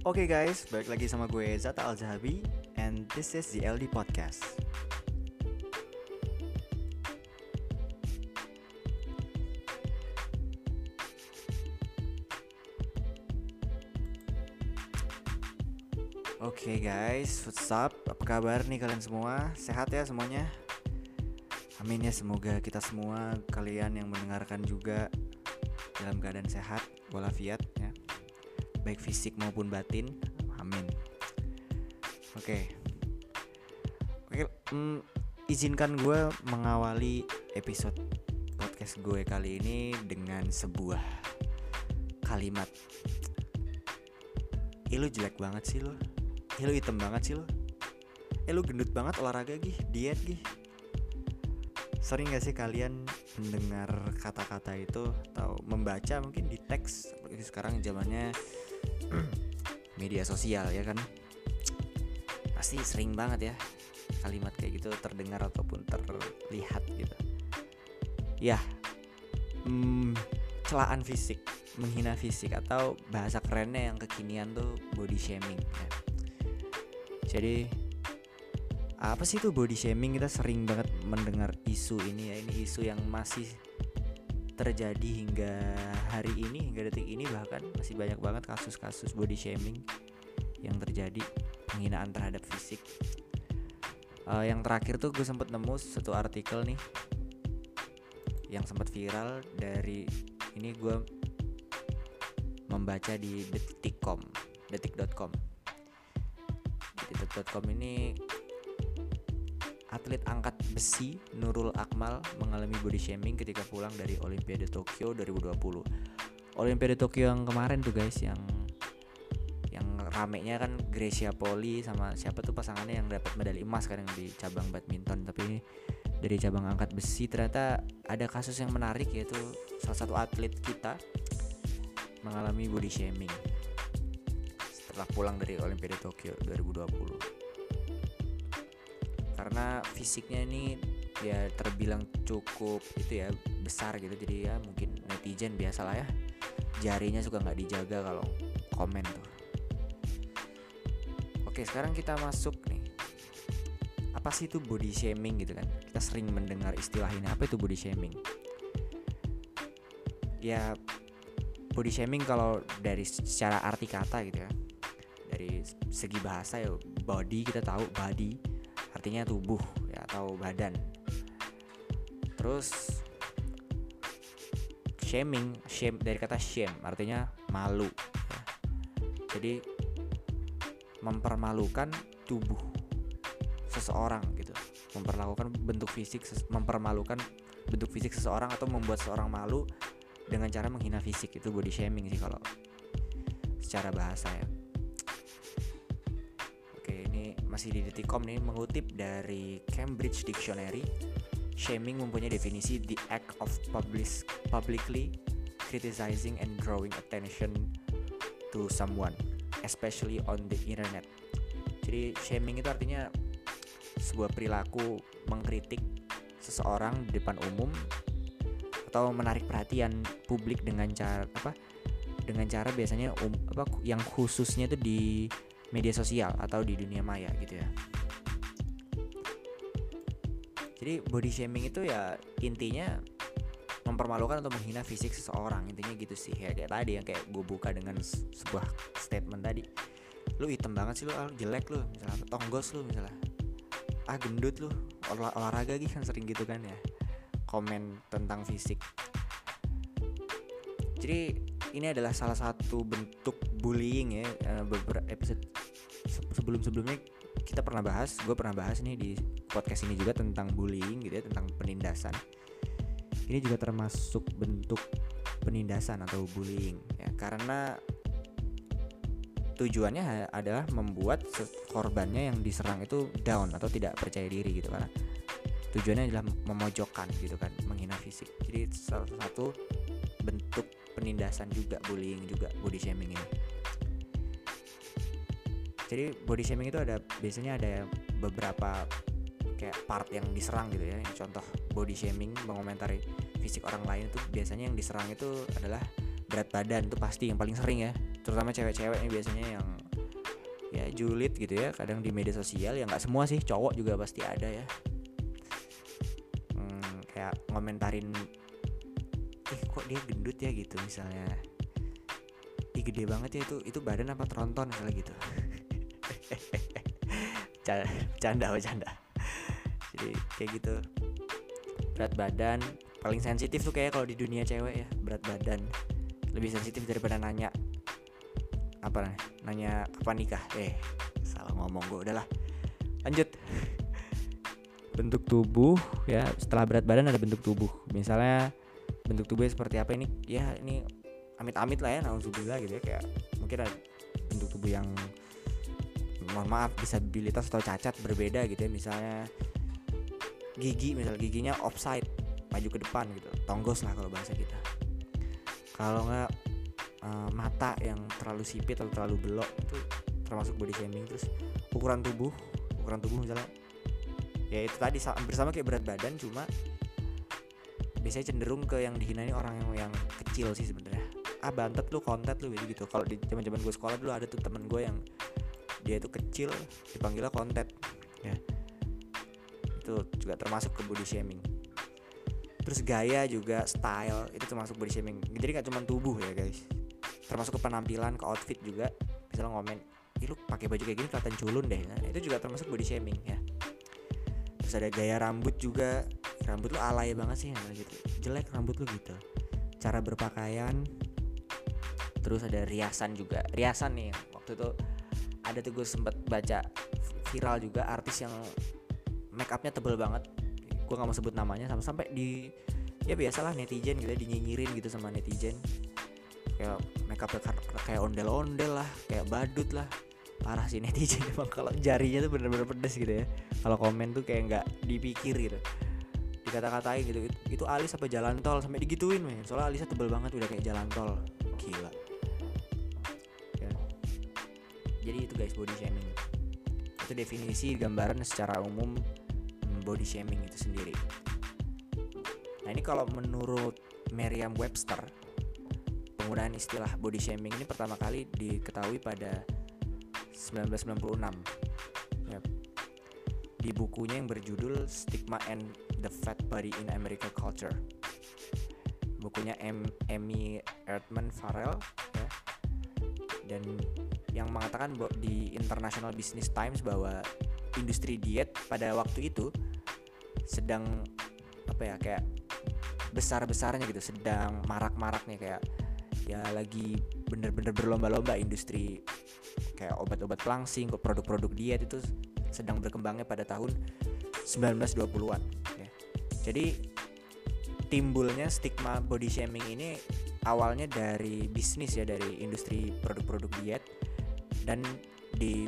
Oke guys, balik lagi sama gue Zata Al Zahabi and this is the LD Podcast. Oke guys, what's up? Apa kabar nih kalian semua? Sehat ya semuanya? Amin ya semoga kita semua kalian yang mendengarkan juga dalam keadaan sehat walafiat baik fisik maupun batin amin. Oke. Oke mm, izinkan gue mengawali episode podcast gue kali ini dengan sebuah kalimat. Ih lu jelek banget sih lo Ih lu hitam banget sih lo Eh lu gendut banget olahraga gih Diet gih. Sering gak sih kalian mendengar kata-kata itu Atau membaca mungkin di teks Sekarang zamannya media sosial ya kan? Pasti sering banget ya Kalimat kayak gitu terdengar ataupun terlihat gitu. Ya hmm, Celaan fisik menghina fisik atau bahasa kerennya yang kekinian tuh body shaming ya. Jadi apa sih tuh body shaming? Kita sering banget mendengar isu ini ya ini isu yang masih terjadi hingga hari ini hingga detik ini bahkan masih banyak banget kasus-kasus body shaming yang terjadi penghinaan terhadap fisik. Uh, yang terakhir tuh gue sempat nemu satu artikel nih yang sempat viral dari ini gue membaca di detik.com detik.com detik.com ini atlet angkat besi Nurul Akmal mengalami body shaming ketika pulang dari Olimpiade Tokyo 2020 Olimpiade Tokyo yang kemarin tuh guys yang yang ramenya kan Gracia Poli sama siapa tuh pasangannya yang dapat medali emas kan yang di cabang badminton. Tapi dari cabang angkat besi ternyata ada kasus yang menarik yaitu salah satu atlet kita mengalami body shaming setelah pulang dari Olimpiade Tokyo 2020 karena fisiknya ini ya terbilang cukup itu ya besar gitu. Jadi ya mungkin netizen biasalah ya jarinya suka nggak dijaga kalau komen tuh. Oke sekarang kita masuk nih. Apa sih itu body shaming gitu kan? Kita sering mendengar istilah ini. Apa itu body shaming? Ya body shaming kalau dari secara arti kata gitu ya. Dari segi bahasa ya body kita tahu body artinya tubuh ya atau badan. Terus shaming shame dari kata shame artinya malu ya. jadi mempermalukan tubuh seseorang gitu. Memperlakukan bentuk fisik mempermalukan bentuk fisik seseorang atau membuat seseorang malu dengan cara menghina fisik. Itu body shaming sih kalau secara bahasa ya masih di detikcom nih mengutip dari Cambridge Dictionary shaming mempunyai definisi the act of publish, publicly criticizing and drawing attention to someone especially on the internet. Jadi shaming itu artinya sebuah perilaku mengkritik seseorang di depan umum atau menarik perhatian publik dengan cara apa dengan cara biasanya um, apa yang khususnya itu di media sosial atau di dunia maya gitu ya. Jadi body shaming itu ya intinya mempermalukan atau menghina fisik seseorang intinya gitu sih. Ya kayak tadi yang kayak gue buka dengan sebuah statement tadi. Lu hitam banget sih lu ah, jelek lu misalnya. Tonggos lu misalnya. Ah gendut lu. Olah olahraga gitu kan sering gitu kan ya. Komen tentang fisik. Jadi ini adalah salah satu bentuk bullying ya eh, beberapa episode sebelum-sebelumnya kita pernah bahas, gue pernah bahas nih di podcast ini juga tentang bullying gitu ya, tentang penindasan. Ini juga termasuk bentuk penindasan atau bullying ya. Karena tujuannya adalah membuat korbannya yang diserang itu down atau tidak percaya diri gitu karena tujuannya adalah memojokkan gitu kan menghina fisik. Jadi salah satu bentuk penindasan juga bullying juga body shaming ini jadi body shaming itu ada biasanya ada beberapa kayak part yang diserang gitu ya. Contoh body shaming mengomentari fisik orang lain itu biasanya yang diserang itu adalah berat badan itu pasti yang paling sering ya. Terutama cewek-cewek ini biasanya yang ya julid gitu ya. Kadang di media sosial ya nggak semua sih cowok juga pasti ada ya. Hmm, kayak ngomentarin ih kok dia gendut ya? gitu misalnya. Ih gede banget ya itu itu badan apa tronton? misalnya gitu canda bercanda jadi kayak gitu. Berat badan paling sensitif tuh kayak kalau di dunia cewek ya berat badan. Lebih sensitif daripada nanya apa nanya kapan nikah. Eh salah ngomong gue udahlah. Lanjut. Bentuk tubuh ya setelah berat badan ada bentuk tubuh. Misalnya bentuk tubuhnya seperti apa ini? Ya ini amit-amit lah ya nauzubillah gitu ya kayak mungkin ada bentuk tubuh yang mohon maaf disabilitas atau cacat berbeda gitu ya. Misalnya gigi misal giginya offside maju ke depan gitu. Tonggos lah kalau bahasa kita. Kalau nggak uh, mata yang terlalu sipit atau terlalu belok itu termasuk body shaming. Terus ukuran tubuh ukuran tubuh misalnya. Ya itu tadi bersama kayak berat badan cuma biasanya cenderung ke yang dihinai orang yang yang kecil sih sebenarnya. Ah bantet lu kontet lu gitu. Kalau di zaman zaman gue sekolah dulu ada tuh temen gue yang dia itu kecil dipanggilnya kontet ya. Itu juga termasuk ke body shaming. Terus gaya juga style itu termasuk body shaming. Jadi nggak cuma tubuh ya guys. Termasuk ke penampilan ke outfit juga. Misalnya ngomen Ih, lu pakai baju kayak gini kelihatan culun deh. Nah, itu juga termasuk body shaming ya. Terus ada gaya rambut juga. Rambut lu alay banget sih nah, gitu. Jelek rambut lu gitu. Cara berpakaian. Terus ada riasan juga. Riasan nih waktu itu ada tuh gue sempet baca viral juga artis yang make upnya tebel banget. Gue nggak mau sebut namanya sampai sampai di ya biasalah netizen gitu ya, dinyinyirin gitu sama netizen. Kayak make up kayak ondel-ondel lah kayak badut lah. Parah sih netizen emang kalau jarinya tuh bener-bener pedes gitu ya. Kalau komen tuh kayak nggak dipikir gitu. Dikata-katain gitu itu alis apa jalan tol? Sampai digituin men. Soalnya alisnya tebel banget udah kayak jalan tol. Gila. Jadi itu guys body shaming itu definisi gambaran secara umum body shaming itu sendiri. Nah ini kalau menurut Merriam-Webster penggunaan istilah body shaming ini pertama kali diketahui pada 1996 ya. di bukunya yang berjudul Stigma and the Fat Body in American Culture bukunya M Amy Erdman Farrell ya. dan yang mengatakan di International Business Times bahwa industri diet pada waktu itu sedang apa ya kayak besar-besarnya gitu sedang marak-maraknya kayak ya lagi bener-bener berlomba-lomba industri kayak obat-obat pelangsing produk-produk diet itu sedang berkembangnya pada tahun 1920-an ya. Jadi timbulnya stigma body shaming ini awalnya dari bisnis ya dari industri produk-produk diet dan di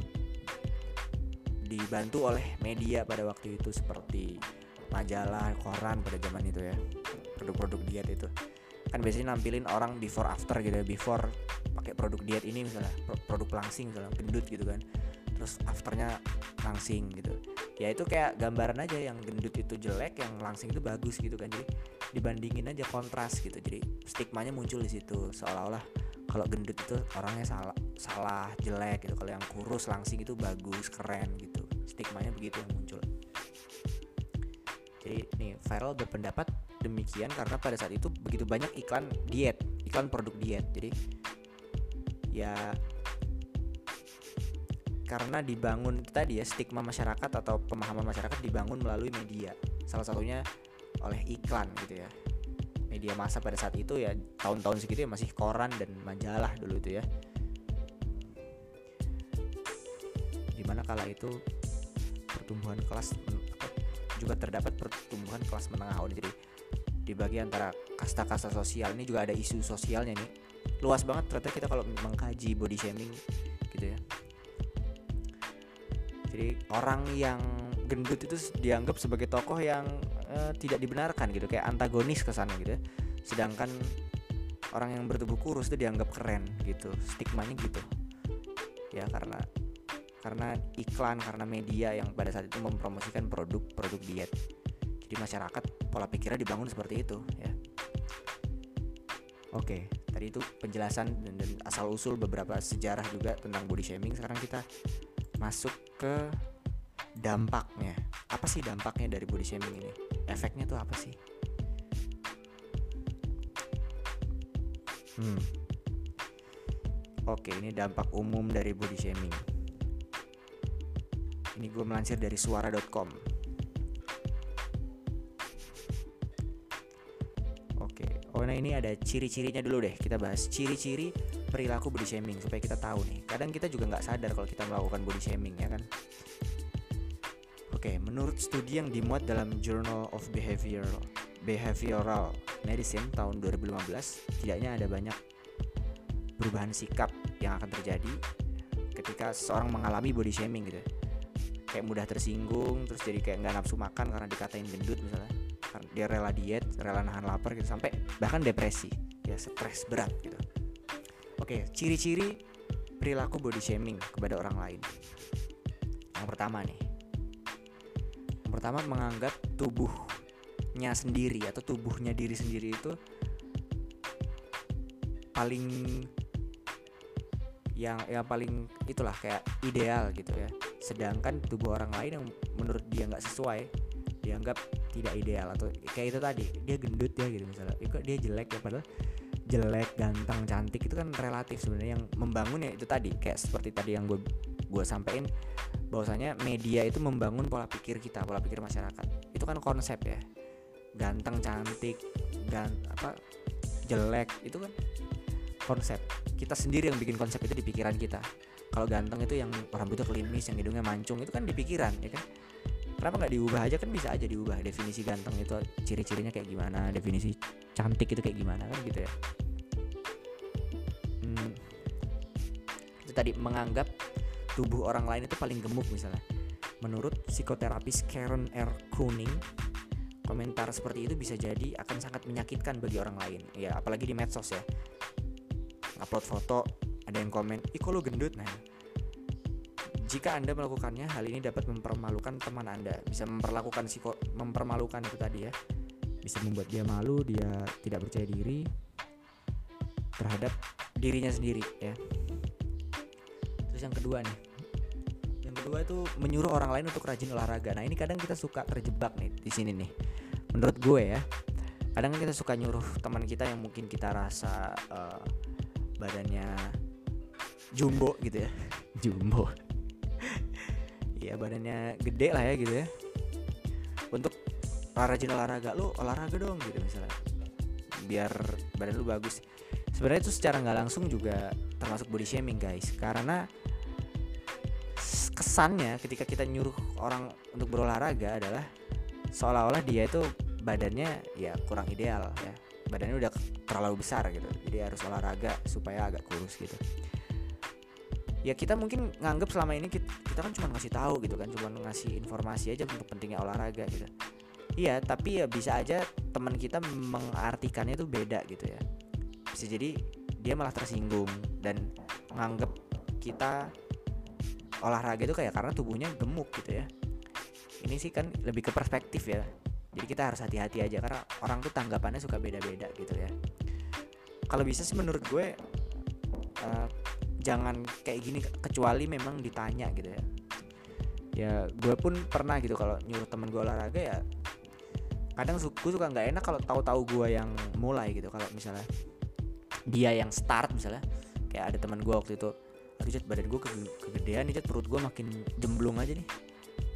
dibantu oleh media pada waktu itu seperti majalah, koran pada zaman itu ya. Produk-produk diet itu. Kan biasanya nampilin orang before after gitu ya, before pakai produk diet ini misalnya, produk langsing misalnya, gendut gitu kan. Terus afternya langsing gitu. Ya itu kayak gambaran aja yang gendut itu jelek, yang langsing itu bagus gitu kan. Jadi dibandingin aja kontras gitu. Jadi stigmanya muncul di situ seolah-olah kalau gendut itu orangnya salah salah jelek gitu kalau yang kurus langsing itu bagus keren gitu stigmanya begitu yang muncul jadi nih viral berpendapat demikian karena pada saat itu begitu banyak iklan diet, iklan produk diet. Jadi ya karena dibangun tadi ya stigma masyarakat atau pemahaman masyarakat dibangun melalui media. Salah satunya oleh iklan gitu ya. Media masa pada saat itu ya tahun-tahun segitu ya masih koran dan majalah dulu itu ya. Di mana kala itu pertumbuhan kelas juga terdapat pertumbuhan kelas menengah oh, jadi di bagian antara kasta-kasta sosial ini juga ada isu sosialnya nih. Luas banget ternyata kita kalau mengkaji body shaming gitu ya. Jadi orang yang gendut itu dianggap sebagai tokoh yang uh, tidak dibenarkan gitu kayak antagonis ke sana gitu ya. Sedangkan orang yang bertubuh kurus itu dianggap keren gitu stigmanya gitu. Ya karena karena iklan karena media yang pada saat itu mempromosikan produk-produk diet. Jadi masyarakat pola pikirnya dibangun seperti itu ya. Oke tadi itu penjelasan dan, dan asal usul beberapa sejarah juga tentang body shaming. Sekarang kita masuk ke dampaknya. Apa sih dampaknya dari body shaming ini efeknya tuh apa sih? Hmm. Oke ini dampak umum dari body shaming. Ini gue melansir dari suara.com oke oh nah ini ada ciri-cirinya dulu deh. Kita bahas ciri-ciri perilaku body shaming supaya kita tahu nih. Kadang kita juga nggak sadar kalau kita melakukan body shaming ya kan Oke, menurut studi yang dimuat dalam Journal of Behavioral Behavioral Medicine tahun 2015, tidaknya ada banyak perubahan sikap yang akan terjadi ketika seseorang mengalami body shaming gitu. Kayak mudah tersinggung, terus jadi kayak nggak nafsu makan karena dikatain gendut misalnya. Dia rela diet, rela nahan lapar gitu sampai bahkan depresi, ya stres berat gitu. Oke, ciri-ciri perilaku body shaming kepada orang lain. Yang pertama nih, pertama menganggap tubuhnya sendiri atau tubuhnya diri sendiri itu paling yang yang paling itulah kayak ideal gitu ya. Sedangkan tubuh orang lain yang menurut dia nggak sesuai dianggap tidak ideal atau kayak itu tadi dia gendut ya gitu misalnya. Itu dia jelek ya padahal jelek ganteng cantik itu kan relatif sebenarnya yang membangun ya itu tadi. Kayak seperti tadi yang gue gue sampaikan bahwasanya media itu membangun pola pikir kita pola pikir masyarakat. Itu kan konsep ya. Ganteng cantik gan apa jelek itu kan konsep. Kita sendiri yang bikin konsep itu di pikiran kita. Kalau ganteng itu yang rambutnya klimis yang hidungnya mancung itu kan di pikiran ya kan? Kenapa nggak diubah aja? Kan bisa aja diubah. Definisi ganteng itu ciri-cirinya kayak gimana? Definisi cantik itu kayak gimana? Kan gitu ya. Hmm, itu tadi menganggap tubuh orang lain itu paling gemuk misalnya. Menurut psikoterapis Karen R. Kuning, komentar seperti itu bisa jadi akan sangat menyakitkan bagi orang lain. Ya, apalagi di medsos ya. Upload foto, ada yang komen, "Ih, kok gendut?" Nah, jika Anda melakukannya, hal ini dapat mempermalukan teman Anda. Bisa memperlakukan psiko mempermalukan itu tadi ya. Bisa membuat dia malu, dia tidak percaya diri terhadap dirinya sendiri ya yang kedua nih. Yang kedua itu menyuruh orang lain untuk rajin olahraga. Nah ini kadang kita suka terjebak nih di sini nih. Menurut gue ya kadang kita suka nyuruh teman kita yang mungkin kita rasa uh, badannya jumbo gitu ya. Jumbo. Ya badannya gede lah ya gitu ya. Untuk rajin olahraga lu olahraga dong gitu misalnya. Biar badan lu bagus. Sebenarnya itu secara nggak langsung juga termasuk body shaming guys. Karena kesannya ketika kita nyuruh orang untuk berolahraga adalah seolah-olah dia itu badannya ya kurang ideal ya. Badannya udah terlalu besar gitu. Jadi harus olahraga supaya agak kurus gitu. Ya kita mungkin nganggep selama ini kita, kita kan cuma ngasih tahu gitu kan cuma ngasih informasi aja untuk pentingnya olahraga gitu. Iya tapi ya bisa aja teman kita mengartikannya itu beda gitu ya. Bisa jadi dia malah tersinggung dan menganggap kita olahraga itu kayak karena tubuhnya gemuk gitu ya. Ini sih kan lebih ke perspektif ya. Jadi kita harus hati-hati aja karena orang tuh tanggapannya suka beda-beda gitu ya. Kalau bisa sih menurut gue uh, jangan kayak gini kecuali memang ditanya gitu ya. Ya gue pun pernah gitu kalau nyuruh temen gue olahraga ya kadang gue suka nggak enak kalau tahu-tahu gue yang mulai gitu. Kalau misalnya dia yang start misalnya kayak ada teman gue waktu itu aduh cat badan gue ke kegedean nih cat perut gue makin jemblung aja nih.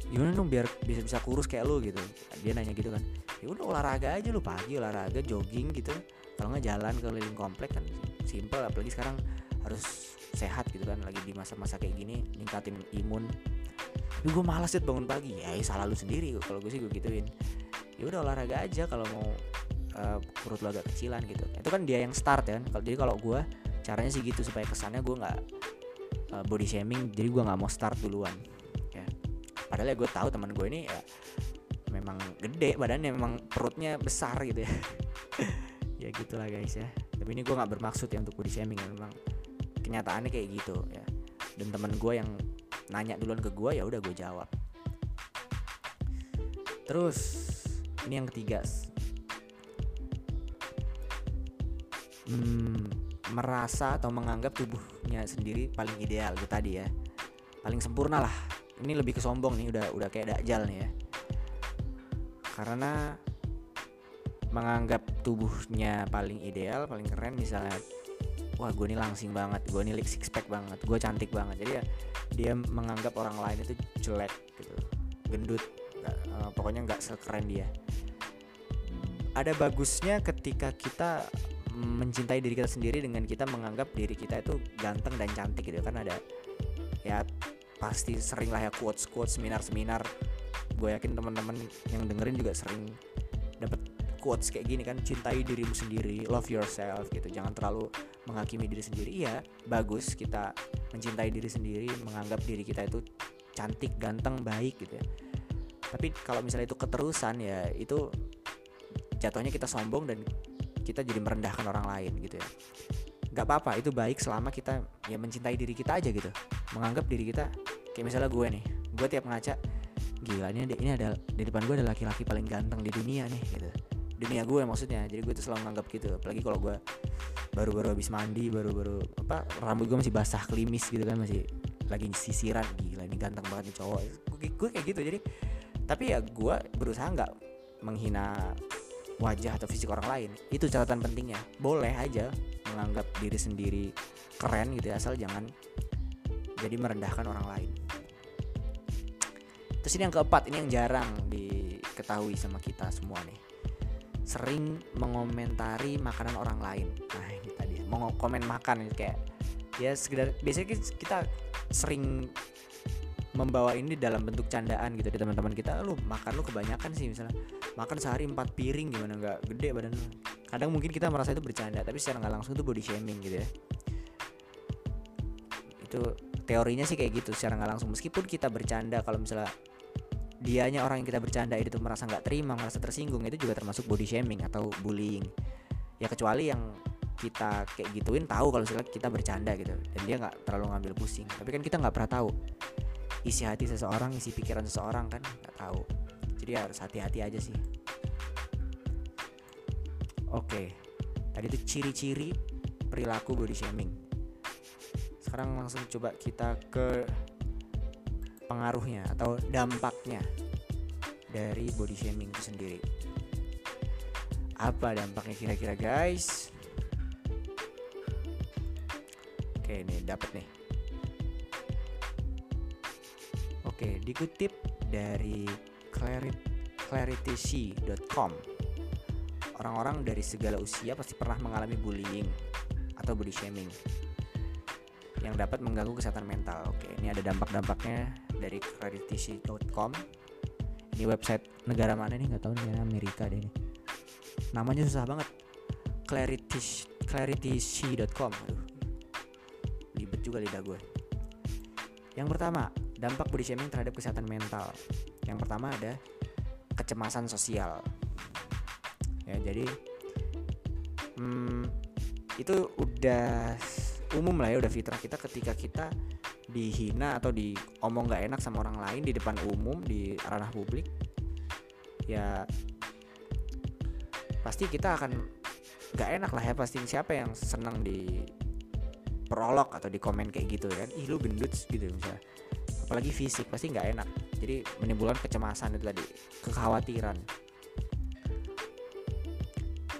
Gimana dong biar bisa bisa kurus kayak lo gitu? Dia nanya gitu kan. Ya udah olahraga aja lu pagi olahraga jogging gitu. Kalau nggak jalan keliling komplek kan simple apalagi sekarang harus sehat gitu kan. Lagi di masa-masa kayak gini ningkatin imun. Tapi gue malas sih bangun pagi. Ya, ya salah lu sendiri. Kalau gue sih gue gituin. Ya udah olahraga aja kalau mau uh, perut lo agak kecilan gitu. Itu kan dia yang start ya kan. Jadi kalau gue caranya sih gitu supaya kesannya gue nggak uh, body shaming jadi gue nggak mau start duluan ya. Padahal ya gue tahu teman gue ini ya memang gede badannya memang perutnya besar gitu ya. Ya gitulah guys ya. Tapi ini gue nggak bermaksud ya untuk body shaming ya memang kenyataannya kayak gitu ya. Dan teman gue yang nanya duluan ke gue ya udah gue jawab. Terus ini yang ketiga. Hmm, merasa atau menganggap tubuhnya sendiri paling ideal itu tadi ya. Paling sempurna lah. Ini lebih ke sombong nih udah udah kayak dakjal nih ya. Karena menganggap tubuhnya paling ideal paling keren misalnya wah gue ini langsing banget gue ini six pack banget gue cantik banget. Jadi ya dia menganggap orang lain itu jelek gitu gendut gak, eh, pokoknya nggak sekeren dia. Ada bagusnya ketika kita mencintai diri kita sendiri dengan kita menganggap diri kita itu ganteng dan cantik gitu. Kan ada ya pasti sering lah ya quotes quotes seminar seminar gue yakin teman-teman yang dengerin juga sering dapat quotes kayak gini kan cintai dirimu sendiri love yourself gitu. Jangan terlalu menghakimi diri sendiri. Iya bagus kita mencintai diri sendiri menganggap diri kita itu cantik ganteng baik gitu ya. Tapi kalau misalnya itu keterusan ya itu jatuhnya kita sombong dan kita jadi merendahkan orang lain gitu ya. Nggak apa-apa itu baik selama kita ya mencintai diri kita aja gitu. Menganggap diri kita kayak misalnya gue nih gue tiap ngaca gila ini ini ada di depan gue ada laki-laki paling ganteng di dunia nih gitu. Dunia gue maksudnya. Jadi gue tuh selalu nganggap gitu apalagi kalau gue baru-baru habis mandi baru-baru apa rambut gue masih basah klimis gitu kan masih lagi sisiran gila ini ganteng banget nih cowok. Gue, gue kayak gitu jadi tapi ya gue berusaha nggak menghina wajah atau fisik orang lain itu catatan pentingnya. Boleh aja menganggap diri sendiri keren gitu ya, asal jangan jadi merendahkan orang lain. Terus ini yang keempat ini yang jarang diketahui sama kita semua nih. Sering mengomentari makanan orang lain. Nah ini tadi mau komen makan kayak ya sekedar biasanya kita sering membawa ini dalam bentuk candaan gitu di teman-teman kita. Lu makan lu kebanyakan sih misalnya. Makan sehari empat piring gimana? Nggak gede badan lu. Kadang mungkin kita merasa itu bercanda tapi secara nggak langsung itu body shaming gitu ya. Itu teorinya sih kayak gitu secara nggak langsung. Meskipun kita bercanda kalau misalnya dianya orang yang kita bercanda itu merasa nggak terima merasa tersinggung itu juga termasuk body shaming atau bullying. Ya kecuali yang kita kayak gituin tahu kalau misalnya kita bercanda gitu dan dia nggak terlalu ngambil pusing. Tapi kan kita nggak pernah tahu isi hati seseorang isi pikiran seseorang kan nggak tahu jadi harus hati-hati aja sih oke tadi itu ciri-ciri perilaku body shaming sekarang langsung coba kita ke pengaruhnya atau dampaknya dari body shaming itu sendiri. Apa dampaknya kira-kira guys? Oke, nih dapat nih. Oke, dikutip dari clarityc.com. Orang-orang dari segala usia pasti pernah mengalami bullying atau body shaming yang dapat mengganggu kesehatan mental. Oke, ini ada dampak-dampaknya dari creditisi.com ini website negara mana nih? Nggak tahu nih Amerika deh ini. Namanya susah banget. Clarity clarityc.com aduh libet juga lidah gue. Yang pertama dampak body shaming terhadap kesehatan mental. Yang pertama ada kecemasan sosial. Ya jadi hmm, itu udah umum lah ya udah fitrah kita ketika kita dihina atau diomong nggak enak sama orang lain di depan umum di ranah publik ya pasti kita akan nggak enak lah ya pasti siapa yang senang di prolog atau di komen kayak gitu kan? Ih lu gendut gitu misalnya apalagi fisik pasti nggak enak jadi menimbulkan kecemasan itu tadi kekhawatiran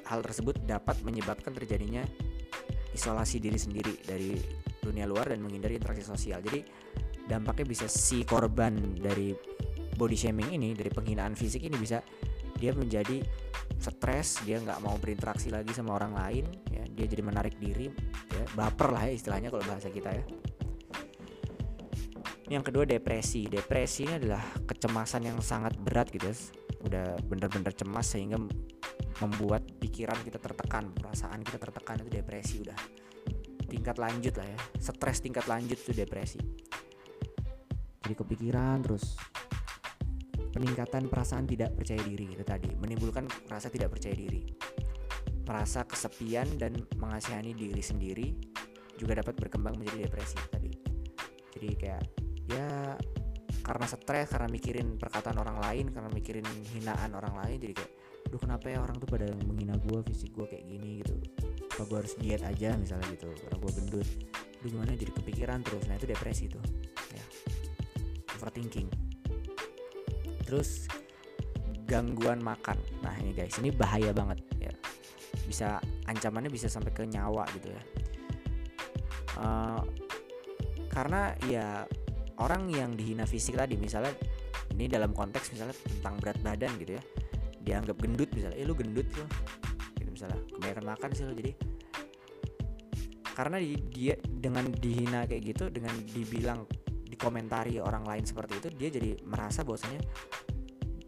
hal tersebut dapat menyebabkan terjadinya isolasi diri sendiri dari dunia luar dan menghindari interaksi sosial. Jadi dampaknya bisa si korban dari body shaming ini, dari penghinaan fisik ini bisa dia menjadi stres, dia nggak mau berinteraksi lagi sama orang lain, ya, dia jadi menarik diri, ya, baper lah ya istilahnya kalau bahasa kita ya. Yang kedua depresi. Depresi ini adalah kecemasan yang sangat berat gitu ya. Udah bener-bener cemas sehingga membuat pikiran kita tertekan, perasaan kita tertekan itu depresi udah. Tingkat lanjut lah ya. Stres tingkat lanjut itu depresi. Jadi kepikiran terus peningkatan perasaan tidak percaya diri itu tadi. Menimbulkan rasa tidak percaya diri. Merasa kesepian dan mengasihani diri sendiri juga dapat berkembang menjadi depresi tadi. Jadi kayak ya karena stres karena mikirin perkataan orang lain karena mikirin hinaan orang lain jadi kayak duh kenapa ya orang tuh pada menghina gue fisik gue kayak gini gitu. Apa gue harus diet aja misalnya gitu karena gue gendut. Lu gimana jadi kepikiran terus. Nah itu depresi tuh. Ya. Overthinking. Terus gangguan makan. Nah ini guys ini bahaya banget ya. Bisa ancamannya bisa sampai ke nyawa gitu ya. Uh, karena ya orang yang dihina fisik tadi misalnya ini dalam konteks misalnya tentang berat badan gitu ya dianggap gendut misalnya eh lu gendut lo gitu misalnya kebanyakan makan sih lo jadi. Karena dia dengan dihina kayak gitu dengan dibilang dikomentari orang lain seperti itu dia jadi merasa bahwasanya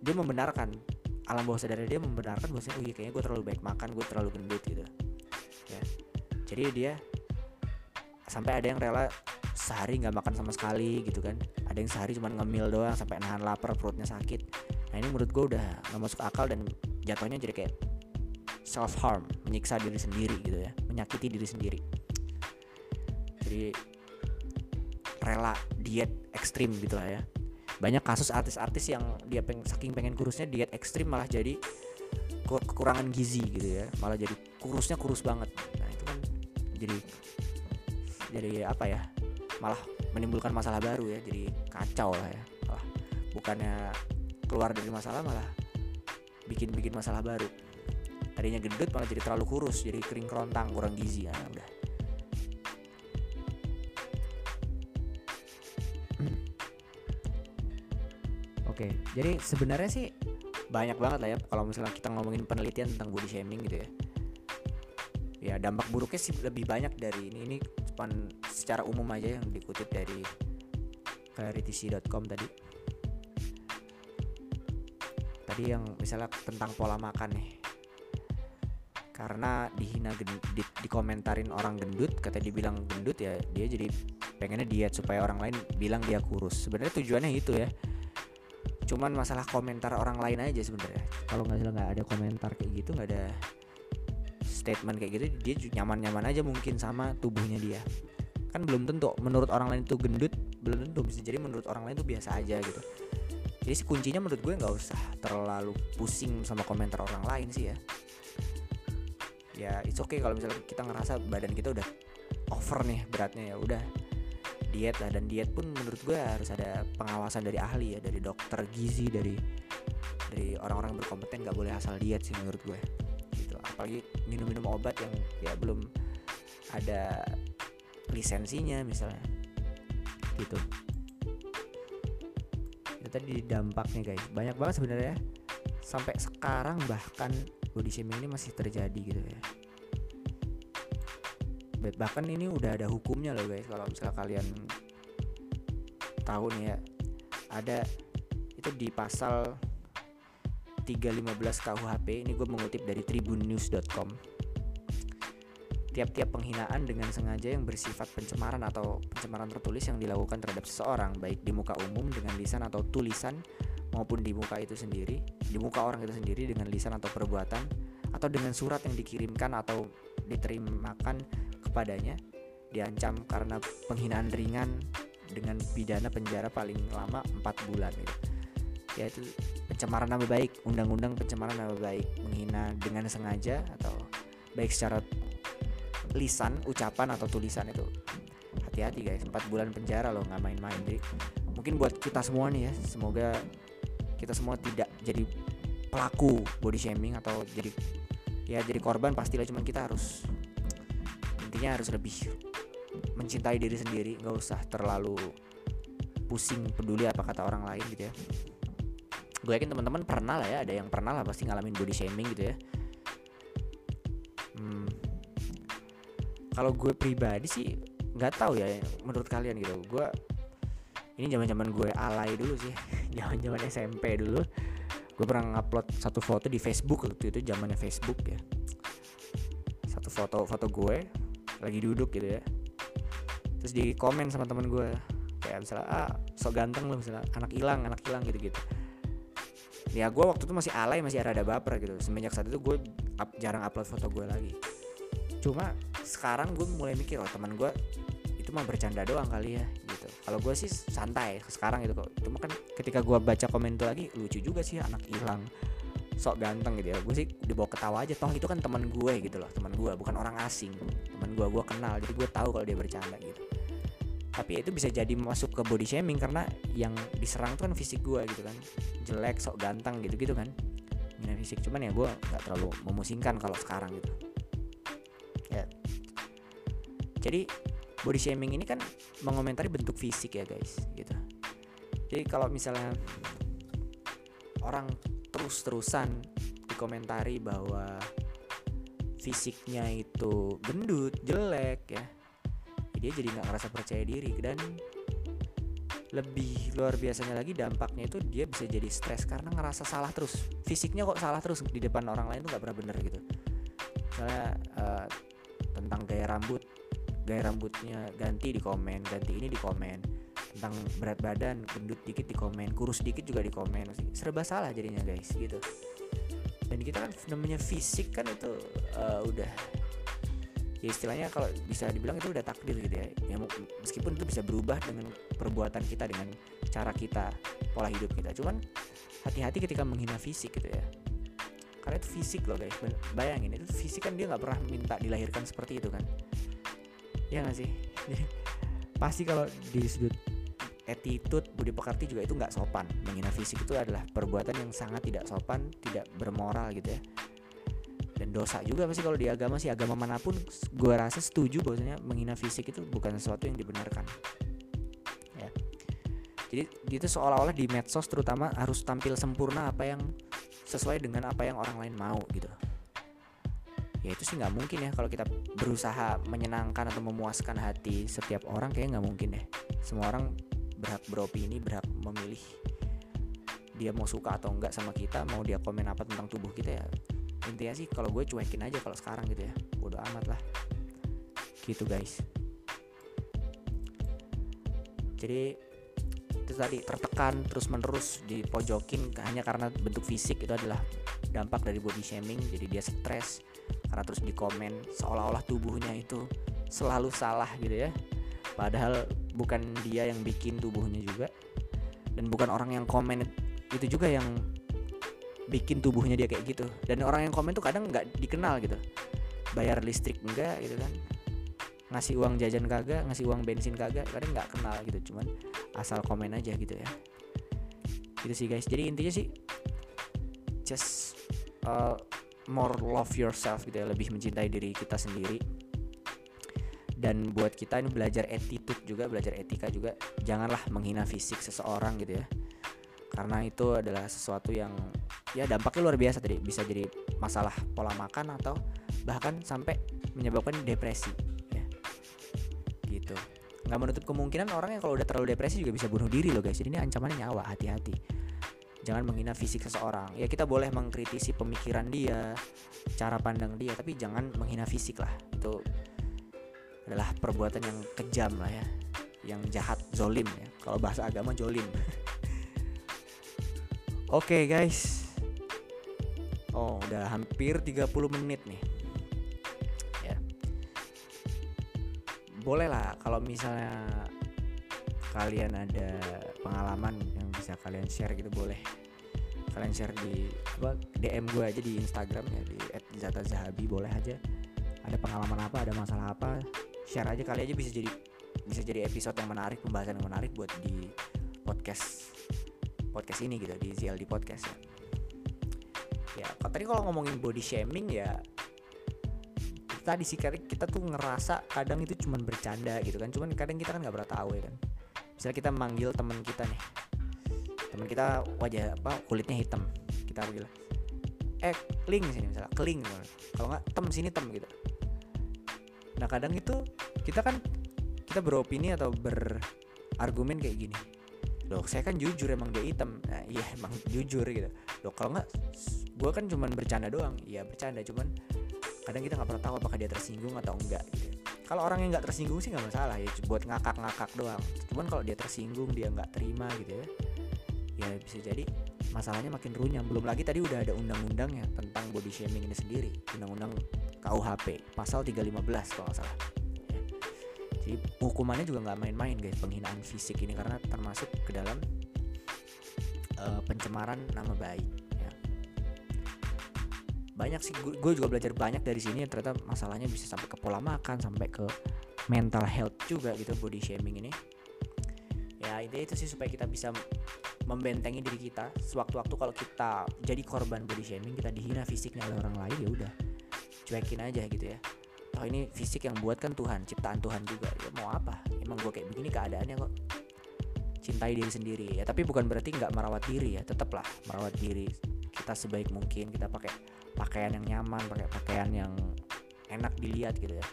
dia membenarkan alam bawah sadar dia membenarkan bahwasanya oh iya kayaknya gue terlalu baik makan gue terlalu gendut gitu. Ya. Jadi dia sampai ada yang rela sehari nggak makan sama sekali gitu kan. Ada yang sehari cuma ngemil doang sampai nahan lapar perutnya sakit. Nah ini menurut gue udah nggak masuk akal dan jatuhnya jadi kayak self harm menyiksa diri sendiri gitu ya menyakiti diri sendiri. Jadi rela diet ekstrim gitu lah ya. Banyak kasus artis-artis yang dia peng, saking pengen kurusnya diet ekstrim malah jadi kekurangan gizi gitu ya. Malah jadi kurusnya kurus banget. Nah itu kan jadi jadi apa ya malah menimbulkan masalah baru ya jadi kacau lah ya. Malah bukannya keluar dari masalah malah bikin-bikin masalah baru. Tadinya gendut malah jadi terlalu kurus jadi kering kerontang kurang gizi ya udah. Oke, jadi sebenarnya sih banyak banget lah ya kalau misalnya kita ngomongin penelitian tentang body shaming gitu ya. Ya dampak buruknya sih lebih banyak dari ini. Ini cuma secara umum aja yang dikutip dari clarityc.com tadi. Tadi yang misalnya tentang pola makan nih. Karena dihina di, dikomentarin orang gendut, kata dibilang gendut ya dia jadi pengennya diet supaya orang lain bilang dia kurus. Sebenarnya tujuannya itu ya cuman masalah komentar orang lain aja sebenarnya kalau nggak salah nggak ada komentar kayak gitu nggak ada statement kayak gitu dia nyaman-nyaman aja mungkin sama tubuhnya dia. Kan belum tentu menurut orang lain itu gendut belum tentu bisa jadi menurut orang lain itu biasa aja gitu. Jadi si kuncinya menurut gue nggak usah terlalu pusing sama komentar orang lain sih ya. Ya it's okay kalau misalnya kita ngerasa badan kita udah over nih beratnya ya udah. Diet lah dan diet pun menurut gue harus ada pengawasan dari ahli ya dari dokter gizi dari dari orang-orang berkompeten nggak boleh asal diet sih menurut gue apalagi minum-minum obat yang ya belum ada lisensinya misalnya. Gitu. Itu tadi dampaknya guys. Banyak banget sebenarnya sampai sekarang bahkan body shaming ini masih terjadi gitu ya. Bahkan ini udah ada hukumnya loh guys. Kalau misalnya kalian tahu nih ya ada itu di pasal 315 KUHP ini gue mengutip dari tribunnews.com tiap-tiap penghinaan dengan sengaja yang bersifat pencemaran atau pencemaran tertulis yang dilakukan terhadap seseorang baik di muka umum dengan lisan atau tulisan maupun di muka itu sendiri di muka orang itu sendiri dengan lisan atau perbuatan atau dengan surat yang dikirimkan atau diterimakan kepadanya diancam karena penghinaan ringan dengan pidana penjara paling lama 4 bulan gitu. Yaitu pencemaran nama baik, undang-undang pencemaran nama baik, menghina dengan sengaja atau baik secara lisan, ucapan atau tulisan itu. Hati-hati guys, 4 bulan penjara loh nggak main-main. Jadi mungkin buat kita semua nih ya, semoga kita semua tidak jadi pelaku body shaming atau jadi ya jadi korban pastilah cuman kita harus intinya harus lebih mencintai diri sendiri nggak usah terlalu pusing peduli apa kata orang lain gitu ya gue yakin teman-teman pernah lah ya ada yang pernah lah pasti ngalamin body shaming gitu ya. Hmm, kalau gue pribadi sih nggak tahu ya menurut kalian gitu. Gue ini zaman zaman gue alay dulu sih zaman zaman SMP dulu. Gue pernah ngupload satu foto di Facebook waktu itu zamannya Facebook ya. Satu foto foto gue lagi duduk gitu ya. Terus di komen sama temen gue kayak misalnya ah sok ganteng loh misalnya anak hilang anak hilang gitu gitu ya gue waktu itu masih alay masih ada baper gitu. Semenjak saat itu gue up, jarang upload foto gue lagi. Cuma sekarang gue mulai mikir oh teman gue itu mah bercanda doang kali ya gitu. Kalau gue sih santai sekarang gitu kok. Itu kan ketika gue baca komen itu lagi lucu juga sih anak hilang. Sok ganteng gitu ya. Gue sih dibawa ketawa aja. Toh itu kan teman gue gitu loh. Teman gue bukan orang asing. Teman gue gue kenal. Jadi gue tahu kalau dia bercanda gitu tapi itu bisa jadi masuk ke body shaming karena yang diserang tuh kan fisik gue gitu kan. Jelek sok ganteng gitu gitu kan. Ini fisik cuman ya gue nggak terlalu memusingkan kalau sekarang gitu. Ya. Jadi body shaming ini kan mengomentari bentuk fisik ya guys gitu. Jadi kalau misalnya orang terus-terusan dikomentari bahwa fisiknya itu gendut jelek ya dia jadi nggak ngerasa percaya diri. Dan lebih luar biasanya lagi dampaknya itu dia bisa jadi stres karena ngerasa salah terus. Fisiknya kok salah terus di depan orang lain tuh nggak pernah bener gitu. Misalnya uh, tentang gaya rambut. Gaya rambutnya ganti di komen ganti ini di komen. Tentang berat badan gendut dikit di komen kurus dikit juga di komen. Serba salah jadinya guys gitu. Dan kita kan namanya fisik kan itu uh, udah ya istilahnya kalau bisa dibilang itu udah takdir gitu ya. ya meskipun itu bisa berubah dengan perbuatan kita dengan cara kita pola hidup kita. Cuman hati-hati ketika menghina fisik gitu ya. Karena itu fisik loh guys. Bayangin itu fisik kan dia nggak pernah minta dilahirkan seperti itu kan. Ya nggak sih? Pasti kalau di sudut attitude budi pekerti juga itu nggak sopan. Menghina fisik itu adalah perbuatan yang sangat tidak sopan tidak bermoral gitu ya dan dosa juga pasti kalau di agama sih agama mana pun gue rasa setuju bahwasanya menghina fisik itu bukan sesuatu yang dibenarkan. Ya. Jadi itu seolah-olah di medsos terutama harus tampil sempurna apa yang sesuai dengan apa yang orang lain mau gitu. Ya itu sih nggak mungkin ya kalau kita berusaha menyenangkan atau memuaskan hati setiap orang kayak nggak mungkin deh. Semua orang berhak beropini berhak memilih dia mau suka atau enggak sama kita mau dia komen apa tentang tubuh kita ya intinya sih kalau gue cuekin aja kalau sekarang gitu ya. Bodo amat lah. Gitu guys. Jadi itu tadi tertekan terus menerus dipojokin hanya karena bentuk fisik itu adalah dampak dari body shaming jadi dia stres karena terus dikomen seolah-olah tubuhnya itu selalu salah gitu ya. Padahal bukan dia yang bikin tubuhnya juga dan bukan orang yang komen itu juga yang bikin tubuhnya dia kayak gitu. Dan orang yang komen tuh kadang nggak dikenal gitu. Bayar listrik enggak gitu kan. Ngasih uang jajan kagak ngasih uang bensin kagak kadang nggak kenal gitu. Cuman asal komen aja gitu ya. Gitu sih guys. Jadi intinya sih just uh, more love yourself gitu ya. Lebih mencintai diri kita sendiri. Dan buat kita ini belajar attitude juga belajar etika juga. Janganlah menghina fisik seseorang gitu ya. Karena itu adalah sesuatu yang ya dampaknya luar biasa tadi. Bisa jadi masalah pola makan atau bahkan sampai menyebabkan depresi ya. Gitu. Nggak menutup kemungkinan orang yang kalau udah terlalu depresi juga bisa bunuh diri loh guys. Jadi ini ancamannya nyawa hati-hati. Jangan menghina fisik seseorang. Ya kita boleh mengkritisi pemikiran dia cara pandang dia tapi jangan menghina fisik lah. Itu adalah perbuatan yang kejam lah ya. Yang jahat zolim ya. Kalau bahasa agama zolim. Oke okay, guys Oh, udah hampir 30 menit nih. Ya. Boleh lah kalau misalnya kalian ada pengalaman yang bisa kalian share gitu boleh. Kalian share di apa DM gue aja di Instagram ya di @zatazahabi boleh aja. Ada pengalaman apa, ada masalah apa, share aja kali aja bisa jadi bisa jadi episode yang menarik, pembahasan yang menarik buat di podcast podcast ini gitu di ZLD podcast ya ya tadi kalau ngomongin body shaming ya tadi sih kita tuh ngerasa kadang itu cuman bercanda gitu kan. Cuman kadang kita kan nggak pernah tahu ya kan. Misalnya kita manggil teman kita nih. Teman kita wajah apa kulitnya hitam. Kita panggil eh keling sini misalnya keling kalau nggak tem sini tem gitu. Nah kadang itu kita kan kita beropini atau berargumen kayak gini loh saya kan jujur emang dia hitam. Nah iya emang jujur gitu. Loh kalau nggak gue kan cuman bercanda doang. Iya bercanda cuman kadang kita nggak pernah tahu apakah dia tersinggung atau enggak gitu. Kalau orang yang nggak tersinggung sih nggak masalah ya buat ngakak-ngakak doang. Cuman kalau dia tersinggung dia nggak terima gitu ya ya bisa jadi masalahnya makin runyam. Belum lagi tadi udah ada undang-undang ya tentang body shaming ini sendiri. Undang-undang KUHP pasal 315 kalau nggak salah. Jadi hukumannya juga nggak main-main guys penghinaan fisik ini karena termasuk ke dalam uh, pencemaran nama baik banyak sih gue juga belajar banyak dari sini ternyata masalahnya bisa sampai ke pola makan sampai ke mental health juga gitu body shaming ini. Ya intinya itu sih supaya kita bisa membentengi diri kita. Sewaktu-waktu kalau kita jadi korban body shaming kita dihina fisiknya oleh orang lain ya udah cuekin aja gitu ya oh ini fisik yang buat kan Tuhan ciptaan Tuhan juga. Ya mau apa? Emang gue kayak begini keadaannya kok. Cintai diri sendiri. Ya tapi bukan berarti nggak merawat diri ya tetaplah merawat diri kita sebaik mungkin. Kita pakai pakaian yang nyaman pakai pakaian yang enak dilihat gitu ya.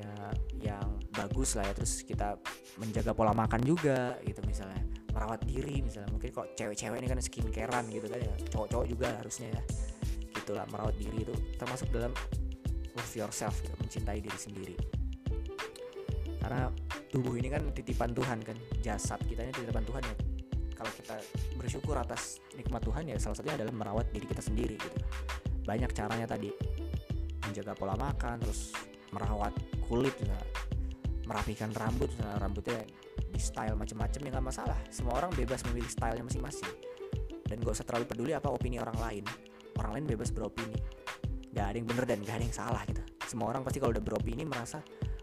Ya yang bagus lah ya. Terus kita menjaga pola makan juga gitu misalnya. Merawat diri misalnya. Mungkin kok cewek-cewek ini kan skincarean gitu kan ya. Cowok-cowok juga harusnya ya. Gitulah merawat diri itu termasuk dalam love yourself gitu, mencintai diri sendiri. Karena tubuh ini kan titipan Tuhan kan? Jasad kita ini titipan Tuhan ya. Kalau kita bersyukur atas nikmat Tuhan ya salah satunya adalah merawat diri kita sendiri gitu. Banyak caranya tadi. Menjaga pola makan terus merawat kulit misalnya, merapikan rambut misalnya, rambutnya di style macam-macam ya nggak masalah. Semua orang bebas memilih stylenya masing-masing. Dan gak usah terlalu peduli apa opini orang lain. Orang lain bebas beropini gak ada yang bener dan gak ada yang salah gitu. Semua orang pasti kalau udah beropini merasa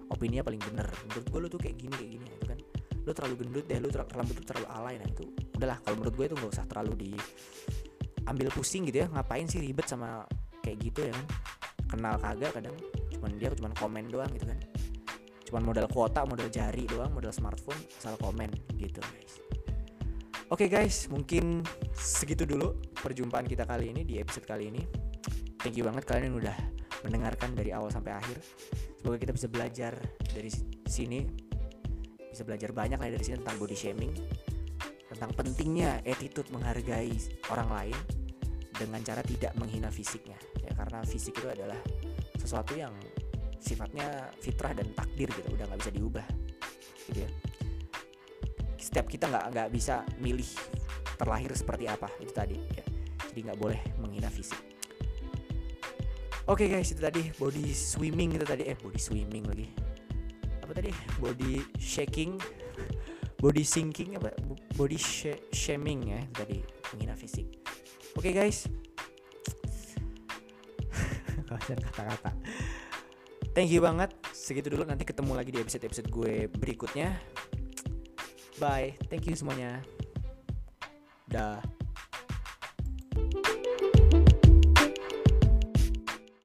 opininya paling bener. Menurut gue lu tuh kayak gini kayak gini itu kan. Lu terlalu gendut deh lu ter rambut terlalu alay nah itu udahlah kalau menurut gue itu nggak usah terlalu di ambil pusing gitu ya. Ngapain sih ribet sama kayak gitu ya kan? Kenal kagak kadang. Cuman dia cuman komen doang gitu kan. Cuman modal kuota modal jari doang modal smartphone asal komen gitu guys. Oke guys mungkin segitu dulu perjumpaan kita kali ini di episode kali ini thank you banget kalian udah mendengarkan dari awal sampai akhir. Semoga kita bisa belajar dari sini. Bisa belajar banyak lah dari sini tentang body shaming tentang pentingnya attitude menghargai orang lain dengan cara tidak menghina fisiknya. Ya karena fisik itu adalah sesuatu yang sifatnya fitrah dan takdir gitu udah nggak bisa diubah gitu ya. Setiap kita nggak nggak bisa milih terlahir seperti apa itu tadi ya. Jadi nggak boleh menghina fisik Oke okay guys itu tadi body swimming itu tadi. Eh body swimming lagi. Apa tadi? Body shaking. Body sinking apa? Body sh shaming ya tadi. Menghina fisik. Oke okay guys. Kalian kata-kata. Thank you banget. Segitu dulu. Nanti ketemu lagi di episode episode gue berikutnya. Bye. Thank you semuanya. Dah